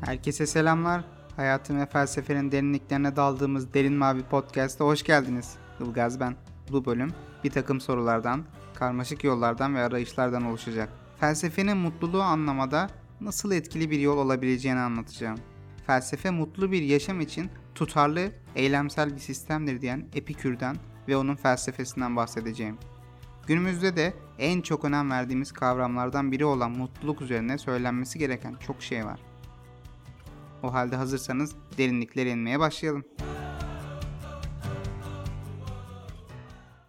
Herkese selamlar. Hayatın ve felsefenin derinliklerine daldığımız Derin Mavi Podcast'a hoş geldiniz. Ilgaz ben. Bu bölüm bir takım sorulardan, karmaşık yollardan ve arayışlardan oluşacak. Felsefenin mutluluğu anlamada nasıl etkili bir yol olabileceğini anlatacağım. Felsefe mutlu bir yaşam için tutarlı, eylemsel bir sistemdir diyen Epikür'den ve onun felsefesinden bahsedeceğim. Günümüzde de en çok önem verdiğimiz kavramlardan biri olan mutluluk üzerine söylenmesi gereken çok şey var. O halde hazırsanız derinliklere inmeye başlayalım.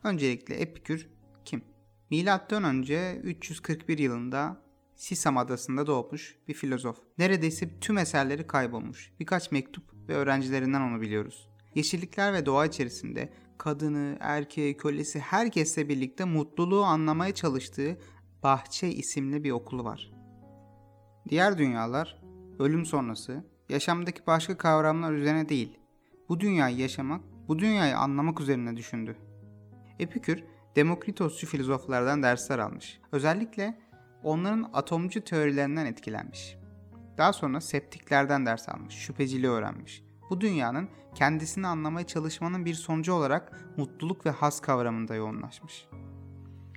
Öncelikle Epikür kim? Milattan önce 341 yılında Sisam adasında doğmuş bir filozof. Neredeyse tüm eserleri kaybolmuş. Birkaç mektup ve öğrencilerinden onu biliyoruz. Yeşillikler ve doğa içerisinde kadını, erkeği, kölesi herkesle birlikte mutluluğu anlamaya çalıştığı Bahçe isimli bir okulu var. Diğer dünyalar ölüm sonrası yaşamdaki başka kavramlar üzerine değil, bu dünyayı yaşamak, bu dünyayı anlamak üzerine düşündü. Epikür, Demokritosçu filozoflardan dersler almış. Özellikle onların atomcu teorilerinden etkilenmiş. Daha sonra septiklerden ders almış, şüpheciliği öğrenmiş. Bu dünyanın kendisini anlamaya çalışmanın bir sonucu olarak mutluluk ve haz kavramında yoğunlaşmış.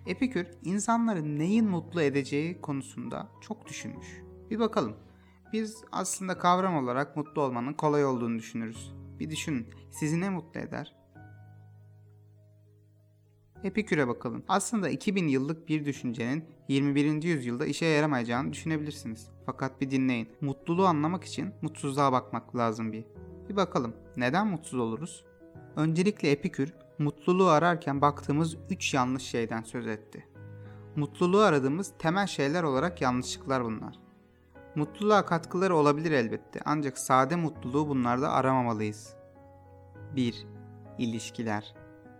Epikür, insanları neyin mutlu edeceği konusunda çok düşünmüş. Bir bakalım. Biz aslında kavram olarak mutlu olmanın kolay olduğunu düşünürüz. Bir düşünün, sizi ne mutlu eder? Epikür'e bakalım. Aslında 2000 yıllık bir düşüncenin 21. yüzyılda işe yaramayacağını düşünebilirsiniz. Fakat bir dinleyin. Mutluluğu anlamak için mutsuzluğa bakmak lazım bir. Bir bakalım. Neden mutsuz oluruz? Öncelikle Epikür, mutluluğu ararken baktığımız 3 yanlış şeyden söz etti. Mutluluğu aradığımız temel şeyler olarak yanlışlıklar bunlar. Mutluluğa katkıları olabilir elbette ancak sade mutluluğu bunlarda aramamalıyız. 1. İlişkiler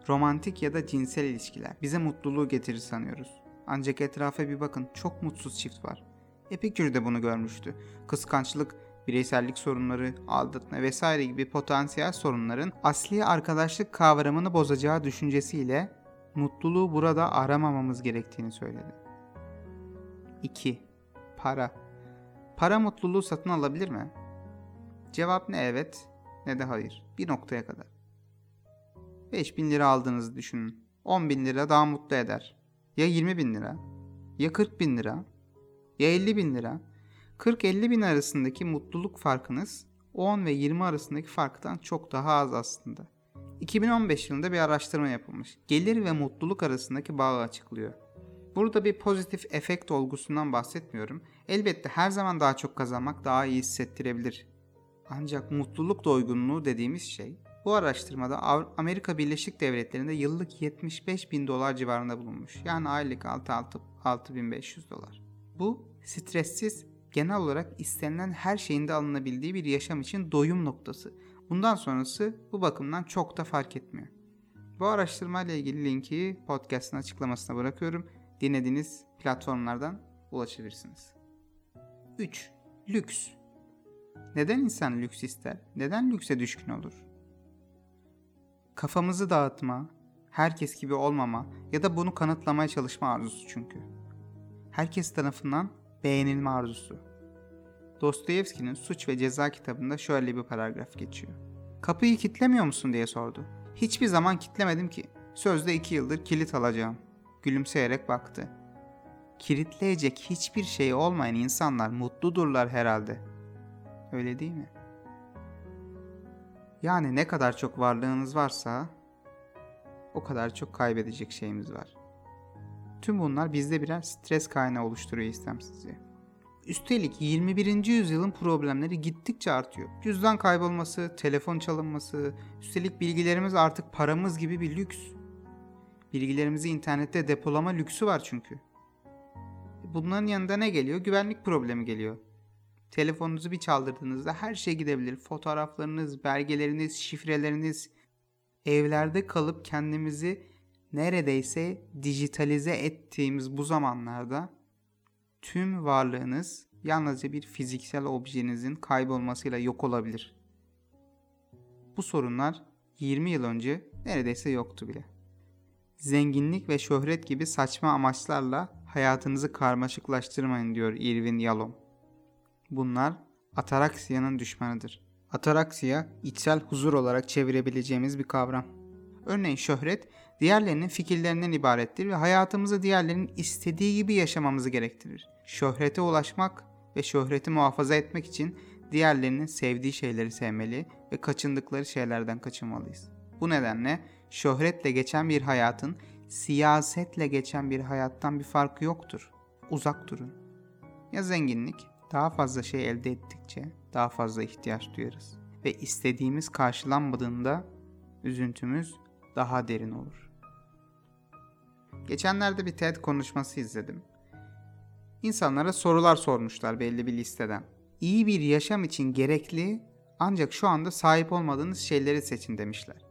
Romantik ya da cinsel ilişkiler bize mutluluğu getirir sanıyoruz. Ancak etrafa bir bakın çok mutsuz çift var. Epikür de bunu görmüştü. Kıskançlık, bireysellik sorunları, aldatma vesaire gibi potansiyel sorunların asli arkadaşlık kavramını bozacağı düşüncesiyle mutluluğu burada aramamamız gerektiğini söyledi. 2. Para. Para mutluluğu satın alabilir mi? Cevap ne evet ne de hayır. Bir noktaya kadar. 5000 lira aldığınızı düşünün. 10 bin lira daha mutlu eder. Ya 20 bin lira? Ya 40 bin lira? Ya 50 bin lira? 40-50 bin arasındaki mutluluk farkınız 10 ve 20 arasındaki farktan çok daha az aslında. 2015 yılında bir araştırma yapılmış. Gelir ve mutluluk arasındaki bağı açıklıyor. Burada bir pozitif efekt olgusundan bahsetmiyorum. Elbette her zaman daha çok kazanmak daha iyi hissettirebilir. Ancak mutluluk doygunluğu dediğimiz şey bu araştırmada Amerika Birleşik Devletleri'nde yıllık 75 bin dolar civarında bulunmuş. Yani aylık 6500 dolar. Bu stressiz, genel olarak istenilen her şeyin de alınabildiği bir yaşam için doyum noktası. Bundan sonrası bu bakımdan çok da fark etmiyor. Bu araştırma ile ilgili linki podcast'ın açıklamasına bırakıyorum. Dinlediğiniz platformlardan ulaşabilirsiniz. 3. Lüks. Neden insan lüks ister? Neden lükse düşkün olur? Kafamızı dağıtma, herkes gibi olmama ya da bunu kanıtlamaya çalışma arzusu çünkü. Herkes tarafından beğenilme arzusu. Dostoyevski'nin Suç ve Ceza kitabında şöyle bir paragraf geçiyor. Kapıyı kitlemiyor musun diye sordu. Hiçbir zaman kitlemedim ki. Sözde iki yıldır kilit alacağım. Gülümseyerek baktı. Kilitleyecek hiçbir şey olmayan insanlar mutludurlar herhalde. Öyle değil mi? Yani ne kadar çok varlığınız varsa o kadar çok kaybedecek şeyimiz var. Tüm bunlar bizde birer stres kaynağı oluşturuyor istemsizce. Üstelik 21. yüzyılın problemleri gittikçe artıyor. Cüzdan kaybolması, telefon çalınması, üstelik bilgilerimiz artık paramız gibi bir lüks. Bilgilerimizi internette depolama lüksü var çünkü. Bunların yanında ne geliyor? Güvenlik problemi geliyor. Telefonunuzu bir çaldırdığınızda her şey gidebilir. Fotoğraflarınız, belgeleriniz, şifreleriniz. Evlerde kalıp kendimizi neredeyse dijitalize ettiğimiz bu zamanlarda tüm varlığınız yalnızca bir fiziksel objenizin kaybolmasıyla yok olabilir. Bu sorunlar 20 yıl önce neredeyse yoktu bile. Zenginlik ve şöhret gibi saçma amaçlarla hayatınızı karmaşıklaştırmayın diyor Irvin Yalom. Bunlar ataraksiya'nın düşmanıdır. Ataraksiya, içsel huzur olarak çevirebileceğimiz bir kavram. Örneğin şöhret, diğerlerinin fikirlerinden ibarettir ve hayatımızı diğerlerinin istediği gibi yaşamamızı gerektirir. Şöhrete ulaşmak ve şöhreti muhafaza etmek için diğerlerinin sevdiği şeyleri sevmeli ve kaçındıkları şeylerden kaçınmalıyız. Bu nedenle şöhretle geçen bir hayatın siyasetle geçen bir hayattan bir farkı yoktur. Uzak durun. Ya zenginlik, daha fazla şey elde ettikçe daha fazla ihtiyaç duyarız. Ve istediğimiz karşılanmadığında üzüntümüz daha derin olur. Geçenlerde bir TED konuşması izledim. İnsanlara sorular sormuşlar belli bir listeden. İyi bir yaşam için gerekli ancak şu anda sahip olmadığınız şeyleri seçin demişler.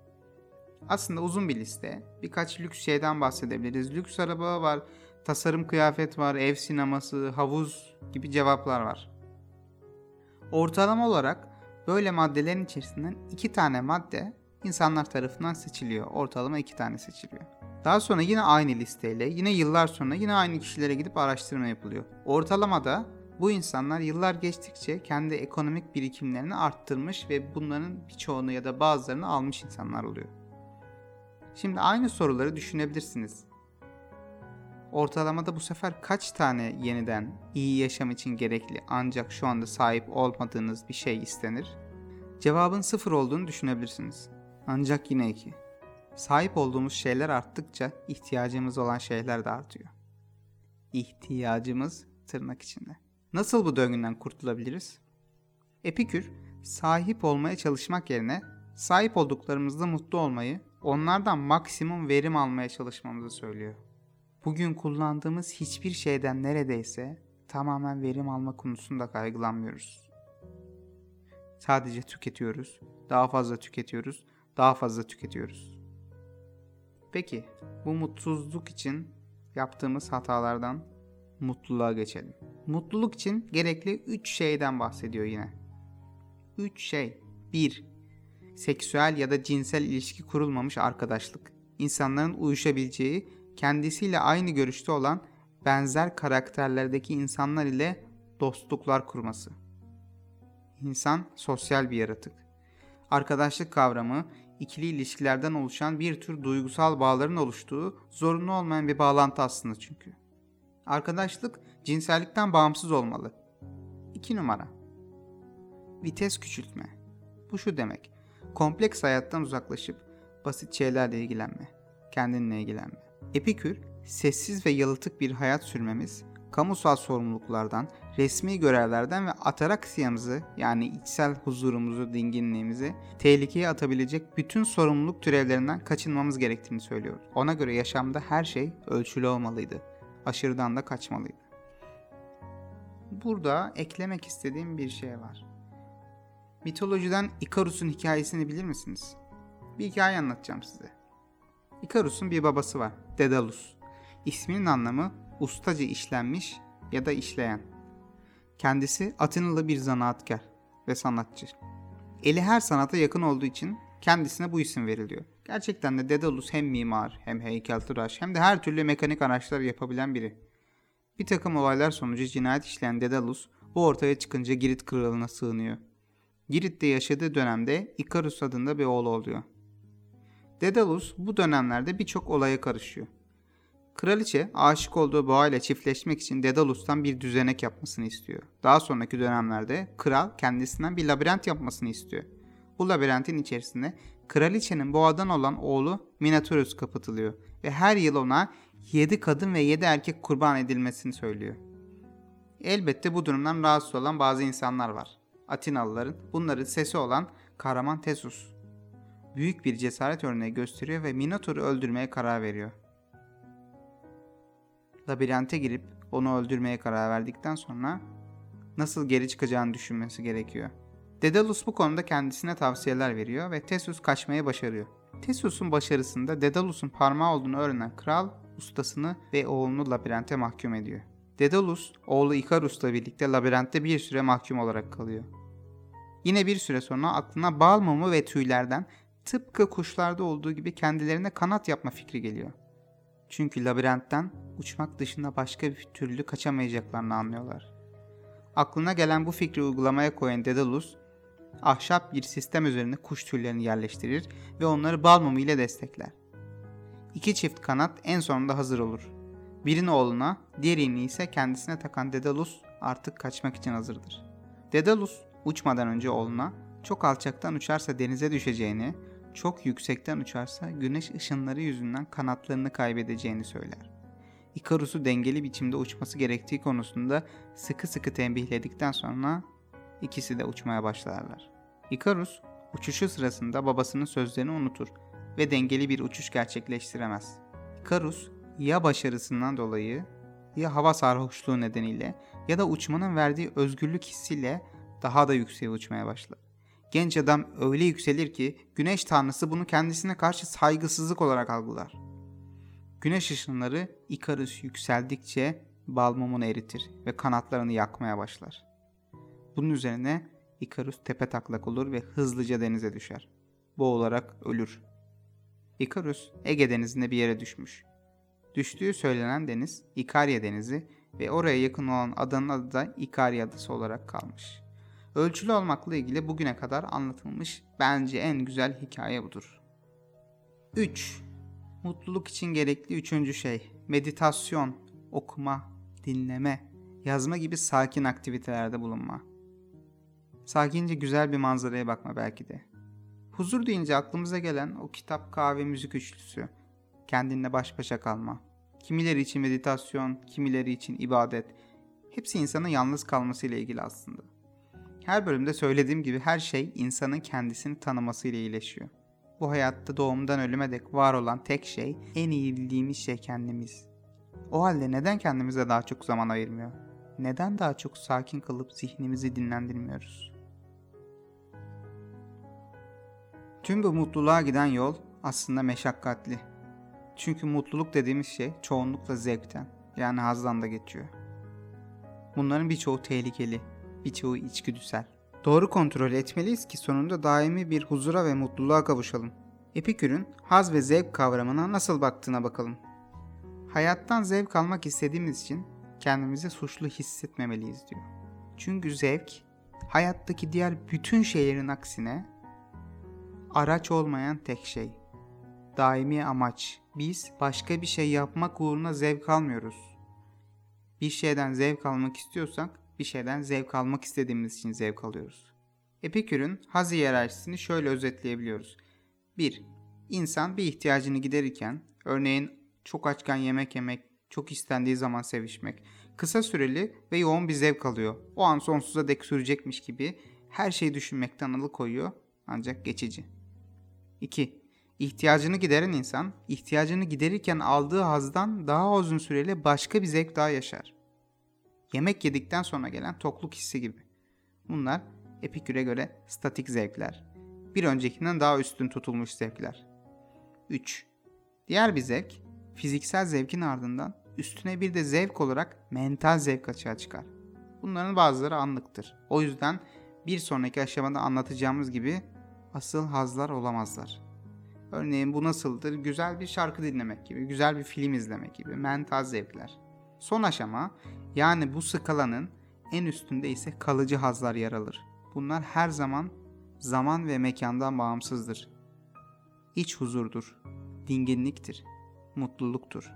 Aslında uzun bir liste. Birkaç lüks şeyden bahsedebiliriz. Lüks araba var, tasarım kıyafet var, ev sineması, havuz gibi cevaplar var. Ortalama olarak böyle maddelerin içerisinden iki tane madde insanlar tarafından seçiliyor. Ortalama iki tane seçiliyor. Daha sonra yine aynı listeyle, yine yıllar sonra yine aynı kişilere gidip araştırma yapılıyor. Ortalamada bu insanlar yıllar geçtikçe kendi ekonomik birikimlerini arttırmış ve bunların birçoğunu ya da bazılarını almış insanlar oluyor. Şimdi aynı soruları düşünebilirsiniz. Ortalamada bu sefer kaç tane yeniden iyi yaşam için gerekli ancak şu anda sahip olmadığınız bir şey istenir? Cevabın sıfır olduğunu düşünebilirsiniz. Ancak yine iki. Sahip olduğumuz şeyler arttıkça ihtiyacımız olan şeyler de artıyor. İhtiyacımız tırnak içinde. Nasıl bu döngüden kurtulabiliriz? Epikür, sahip olmaya çalışmak yerine sahip olduklarımızda mutlu olmayı, onlardan maksimum verim almaya çalışmamızı söylüyor. Bugün kullandığımız hiçbir şeyden neredeyse tamamen verim alma konusunda kaygılanmıyoruz. Sadece tüketiyoruz, daha fazla tüketiyoruz, daha fazla tüketiyoruz. Peki, bu mutsuzluk için yaptığımız hatalardan mutluluğa geçelim. Mutluluk için gerekli 3 şeyden bahsediyor yine. 3 şey. 1. Seksüel ya da cinsel ilişki kurulmamış arkadaşlık. İnsanların uyuşabileceği, kendisiyle aynı görüşte olan benzer karakterlerdeki insanlar ile dostluklar kurması. İnsan sosyal bir yaratık. Arkadaşlık kavramı ikili ilişkilerden oluşan bir tür duygusal bağların oluştuğu zorunlu olmayan bir bağlantı aslında çünkü. Arkadaşlık cinsellikten bağımsız olmalı. 2 numara. Vites küçültme. Bu şu demek. Kompleks hayattan uzaklaşıp basit şeylerle ilgilenme. Kendinle ilgilenme. Epikür, sessiz ve yalıtık bir hayat sürmemiz, kamusal sorumluluklardan, resmi görevlerden ve ataraksiyamızı yani içsel huzurumuzu, dinginliğimizi tehlikeye atabilecek bütün sorumluluk türevlerinden kaçınmamız gerektiğini söylüyor. Ona göre yaşamda her şey ölçülü olmalıydı. Aşırıdan da kaçmalıydı. Burada eklemek istediğim bir şey var. Mitolojiden Ikarus'un hikayesini bilir misiniz? Bir hikaye anlatacağım size. Ikarus'un bir babası var, Dedalus. İsminin anlamı ustaca işlenmiş ya da işleyen. Kendisi Atinalı bir zanaatkar ve sanatçı. Eli her sanata yakın olduğu için kendisine bu isim veriliyor. Gerçekten de Dedalus hem mimar hem heykeltıraş hem de her türlü mekanik araçlar yapabilen biri. Bir takım olaylar sonucu cinayet işleyen Dedalus bu ortaya çıkınca Girit kralına sığınıyor. Girit'te yaşadığı dönemde Ikarus adında bir oğlu oluyor. Dedalus bu dönemlerde birçok olaya karışıyor. Kraliçe aşık olduğu boğayla çiftleşmek için Dedalus'tan bir düzenek yapmasını istiyor. Daha sonraki dönemlerde kral kendisinden bir labirent yapmasını istiyor. Bu labirentin içerisinde kraliçenin boğadan olan oğlu Minotaurus kapatılıyor ve her yıl ona 7 kadın ve 7 erkek kurban edilmesini söylüyor. Elbette bu durumdan rahatsız olan bazı insanlar var. Atinalıların bunların sesi olan kahraman Tesus. Büyük bir cesaret örneği gösteriyor ve Minotaur'u öldürmeye karar veriyor. Labirente girip onu öldürmeye karar verdikten sonra nasıl geri çıkacağını düşünmesi gerekiyor. Dedalus bu konuda kendisine tavsiyeler veriyor ve Theseus kaçmayı başarıyor. Theseus'un başarısında Dedalus'un parmağı olduğunu öğrenen kral ustasını ve oğlunu labirente mahkum ediyor. Dedalus, oğlu Ikarus'la birlikte labirentte bir süre mahkum olarak kalıyor. Yine bir süre sonra aklına bal mumu ve tüylerden tıpkı kuşlarda olduğu gibi kendilerine kanat yapma fikri geliyor. Çünkü labirentten uçmak dışında başka bir türlü kaçamayacaklarını anlıyorlar. Aklına gelen bu fikri uygulamaya koyan Daedalus, ahşap bir sistem üzerine kuş tüylerini yerleştirir ve onları bal mumu ile destekler. İki çift kanat en sonunda hazır olur. Birini oğluna, diğerini ise kendisine takan Daedalus artık kaçmak için hazırdır. Daedalus uçmadan önce oğluna çok alçaktan uçarsa denize düşeceğini, çok yüksekten uçarsa güneş ışınları yüzünden kanatlarını kaybedeceğini söyler. Ikarus'u dengeli biçimde uçması gerektiği konusunda sıkı sıkı tembihledikten sonra ikisi de uçmaya başlarlar. Ikarus uçuşu sırasında babasının sözlerini unutur ve dengeli bir uçuş gerçekleştiremez. Ikarus ya başarısından dolayı ya hava sarhoşluğu nedeniyle ya da uçmanın verdiği özgürlük hissiyle daha da yükseğe uçmaya başlar. Genç adam öyle yükselir ki güneş tanrısı bunu kendisine karşı saygısızlık olarak algılar. Güneş ışınları Ikarus yükseldikçe bal mumunu eritir ve kanatlarını yakmaya başlar. Bunun üzerine Ikarus tepe taklak olur ve hızlıca denize düşer. Boğularak ölür. Ikarus Ege denizinde bir yere düşmüş. Düştüğü söylenen deniz İkarya denizi ve oraya yakın olan adanın adı da İkarya adası olarak kalmış. Ölçülü olmakla ilgili bugüne kadar anlatılmış bence en güzel hikaye budur. 3. Mutluluk için gerekli üçüncü şey meditasyon, okuma, dinleme, yazma gibi sakin aktivitelerde bulunma. Sakince güzel bir manzaraya bakma belki de. Huzur deyince aklımıza gelen o kitap, kahve, müzik üçlüsü. Kendinle baş başa kalma. Kimileri için meditasyon, kimileri için ibadet. Hepsi insanın yalnız kalmasıyla ilgili aslında. Her bölümde söylediğim gibi her şey insanın kendisini tanımasıyla iyileşiyor. Bu hayatta doğumdan ölüme dek var olan tek şey, en iyi bildiğimiz şey kendimiz. O halde neden kendimize daha çok zaman ayırmıyor? Neden daha çok sakin kalıp zihnimizi dinlendirmiyoruz? Tüm bu mutluluğa giden yol aslında meşakkatli. Çünkü mutluluk dediğimiz şey çoğunlukla zevkten yani hazdan da geçiyor. Bunların birçoğu tehlikeli, birçoğu içgüdüsel. Doğru kontrol etmeliyiz ki sonunda daimi bir huzura ve mutluluğa kavuşalım. Epikür'ün haz ve zevk kavramına nasıl baktığına bakalım. Hayattan zevk almak istediğimiz için kendimizi suçlu hissetmemeliyiz diyor. Çünkü zevk hayattaki diğer bütün şeylerin aksine araç olmayan tek şey. Daimi amaç. Biz başka bir şey yapmak uğruna zevk almıyoruz. Bir şeyden zevk almak istiyorsak bir şeyden zevk almak istediğimiz için zevk alıyoruz. Epikür'ün haz hiyerarşisini şöyle özetleyebiliyoruz. 1. İnsan bir ihtiyacını giderirken, örneğin çok açken yemek yemek, çok istendiği zaman sevişmek, kısa süreli ve yoğun bir zevk alıyor. O an sonsuza dek sürecekmiş gibi her şeyi düşünmekten alıkoyuyor ancak geçici. 2. İhtiyacını gideren insan, ihtiyacını giderirken aldığı hazdan daha uzun süreli başka bir zevk daha yaşar. Yemek yedikten sonra gelen tokluk hissi gibi. Bunlar Epikür'e göre statik zevkler. Bir öncekinden daha üstün tutulmuş zevkler. 3. Diğer bir zevk, fiziksel zevkin ardından üstüne bir de zevk olarak mental zevk açığa çıkar. Bunların bazıları anlıktır. O yüzden bir sonraki aşamada anlatacağımız gibi asıl hazlar olamazlar. Örneğin bu nasıldır? Güzel bir şarkı dinlemek gibi, güzel bir film izlemek gibi mental zevkler. Son aşama yani bu skalanın en üstünde ise kalıcı hazlar yer alır. Bunlar her zaman zaman ve mekandan bağımsızdır. İç huzurdur, dinginliktir, mutluluktur.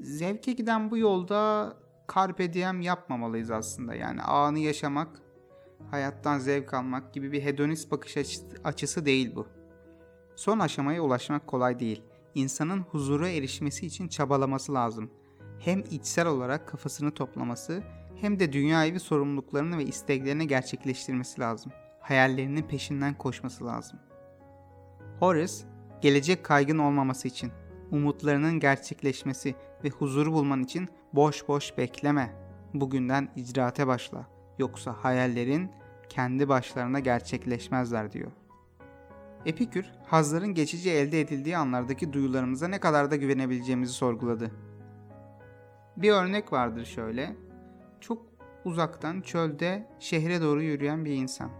Zevke giden bu yolda carpe diem yapmamalıyız aslında. Yani anı yaşamak, hayattan zevk almak gibi bir hedonist bakış açısı değil bu. Son aşamaya ulaşmak kolay değil insanın huzura erişmesi için çabalaması lazım. Hem içsel olarak kafasını toplaması hem de dünya evi sorumluluklarını ve isteklerini gerçekleştirmesi lazım. Hayallerinin peşinden koşması lazım. Horace, gelecek kaygın olmaması için, umutlarının gerçekleşmesi ve huzuru bulman için boş boş bekleme. Bugünden icraate başla. Yoksa hayallerin kendi başlarına gerçekleşmezler diyor. Epikür, hazların geçici elde edildiği anlardaki duyularımıza ne kadar da güvenebileceğimizi sorguladı. Bir örnek vardır şöyle. Çok uzaktan çölde şehre doğru yürüyen bir insan.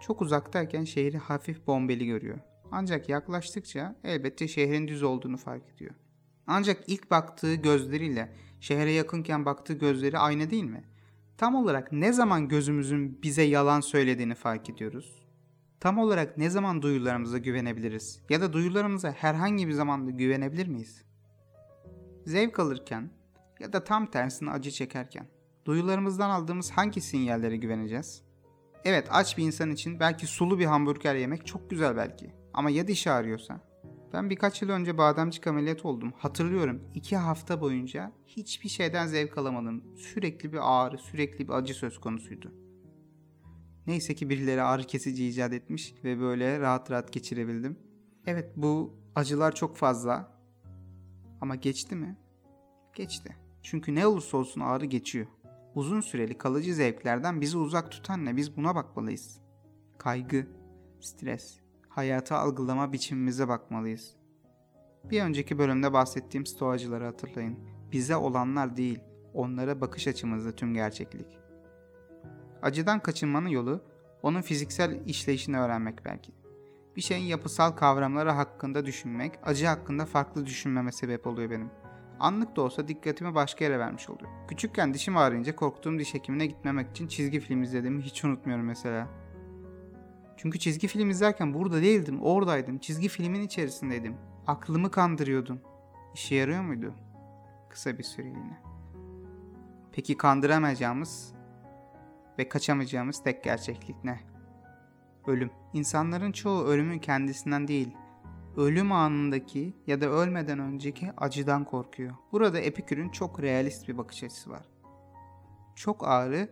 Çok uzaktayken şehri hafif bombeli görüyor. Ancak yaklaştıkça elbette şehrin düz olduğunu fark ediyor. Ancak ilk baktığı gözleriyle şehre yakınken baktığı gözleri aynı değil mi? Tam olarak ne zaman gözümüzün bize yalan söylediğini fark ediyoruz? Tam olarak ne zaman duyularımıza güvenebiliriz? Ya da duyularımıza herhangi bir zamanda güvenebilir miyiz? Zevk alırken ya da tam tersine acı çekerken duyularımızdan aldığımız hangi sinyallere güveneceğiz? Evet aç bir insan için belki sulu bir hamburger yemek çok güzel belki. Ama ya diş ağrıyorsa? Ben birkaç yıl önce bademcik ameliyat oldum. Hatırlıyorum iki hafta boyunca hiçbir şeyden zevk alamadım. Sürekli bir ağrı, sürekli bir acı söz konusuydu. Neyse ki birileri ağrı kesici icat etmiş ve böyle rahat rahat geçirebildim. Evet bu acılar çok fazla. Ama geçti mi? Geçti. Çünkü ne olursa olsun ağrı geçiyor. Uzun süreli kalıcı zevklerden bizi uzak tutan ne? Biz buna bakmalıyız. Kaygı, stres, hayatı algılama biçimimize bakmalıyız. Bir önceki bölümde bahsettiğim stoacıları hatırlayın. Bize olanlar değil, onlara bakış açımızda tüm gerçeklik. Acıdan kaçınmanın yolu onun fiziksel işleyişini öğrenmek belki. Bir şeyin yapısal kavramları hakkında düşünmek, acı hakkında farklı düşünmeme sebep oluyor benim. Anlık da olsa dikkatimi başka yere vermiş oluyor. Küçükken dişim ağrıyınca korktuğum diş hekimine gitmemek için çizgi film izlediğimi hiç unutmuyorum mesela. Çünkü çizgi film izlerken burada değildim, oradaydım. Çizgi filmin içerisindeydim. Aklımı kandırıyordum. İşe yarıyor muydu? Kısa bir süreliğine. Peki kandıramayacağımız ve kaçamayacağımız tek gerçeklik ne? Ölüm. İnsanların çoğu ölümün kendisinden değil, ölüm anındaki ya da ölmeden önceki acıdan korkuyor. Burada Epikür'ün çok realist bir bakış açısı var. Çok ağrı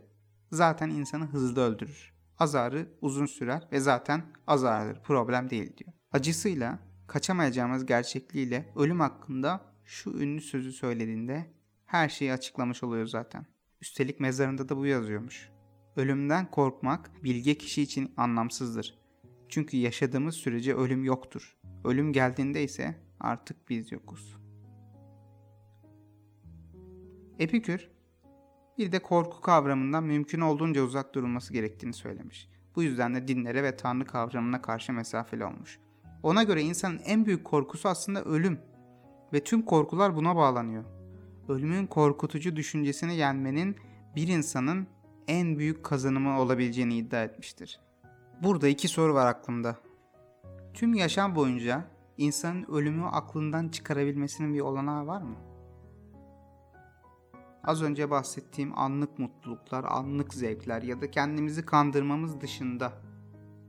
zaten insanı hızlı öldürür. Az ağrı uzun sürer ve zaten az ağrıdır, problem değil diyor. Acısıyla, kaçamayacağımız gerçekliğiyle ölüm hakkında şu ünlü sözü söylediğinde her şeyi açıklamış oluyor zaten. Üstelik mezarında da bu yazıyormuş. Ölümden korkmak bilge kişi için anlamsızdır. Çünkü yaşadığımız sürece ölüm yoktur. Ölüm geldiğinde ise artık biz yokuz. Epikür bir de korku kavramından mümkün olduğunca uzak durulması gerektiğini söylemiş. Bu yüzden de dinlere ve tanrı kavramına karşı mesafeli olmuş. Ona göre insanın en büyük korkusu aslında ölüm ve tüm korkular buna bağlanıyor. Ölümün korkutucu düşüncesini yenmenin bir insanın en büyük kazanımı olabileceğini iddia etmiştir. Burada iki soru var aklımda. Tüm yaşam boyunca insanın ölümü aklından çıkarabilmesinin bir olanağı var mı? Az önce bahsettiğim anlık mutluluklar, anlık zevkler ya da kendimizi kandırmamız dışında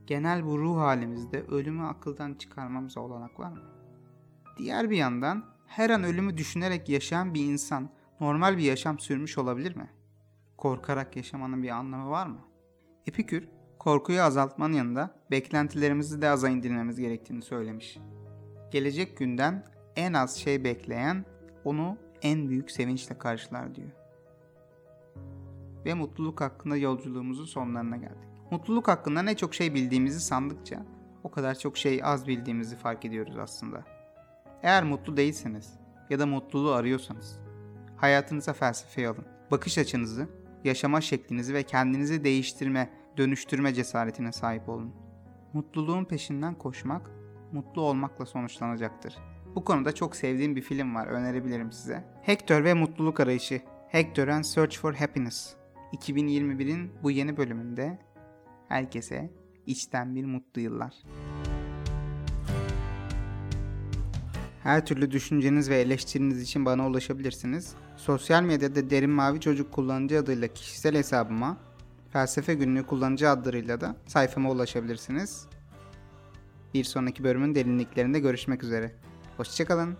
genel bu ruh halimizde ölümü akıldan çıkarmamıza olanak var mı? Diğer bir yandan her an ölümü düşünerek yaşayan bir insan normal bir yaşam sürmüş olabilir mi? Korkarak yaşamanın bir anlamı var mı? Epikür, korkuyu azaltmanın yanında beklentilerimizi de aza indirmemiz gerektiğini söylemiş. Gelecek günden en az şey bekleyen onu en büyük sevinçle karşılar diyor. Ve mutluluk hakkında yolculuğumuzun sonlarına geldik. Mutluluk hakkında ne çok şey bildiğimizi sandıkça o kadar çok şey az bildiğimizi fark ediyoruz aslında. Eğer mutlu değilseniz ya da mutluluğu arıyorsanız hayatınıza felsefeyi alın. Bakış açınızı, yaşama şeklinizi ve kendinizi değiştirme, dönüştürme cesaretine sahip olun. Mutluluğun peşinden koşmak, mutlu olmakla sonuçlanacaktır. Bu konuda çok sevdiğim bir film var, önerebilirim size. Hector ve Mutluluk Arayışı. Hector and Search for Happiness. 2021'in bu yeni bölümünde herkese içten bir mutlu yıllar. Her türlü düşünceniz ve eleştiriniz için bana ulaşabilirsiniz. Sosyal medyada Derin Mavi Çocuk kullanıcı adıyla kişisel hesabıma, Felsefe Günlüğü kullanıcı adlarıyla da sayfama ulaşabilirsiniz. Bir sonraki bölümün derinliklerinde görüşmek üzere. Hoşçakalın.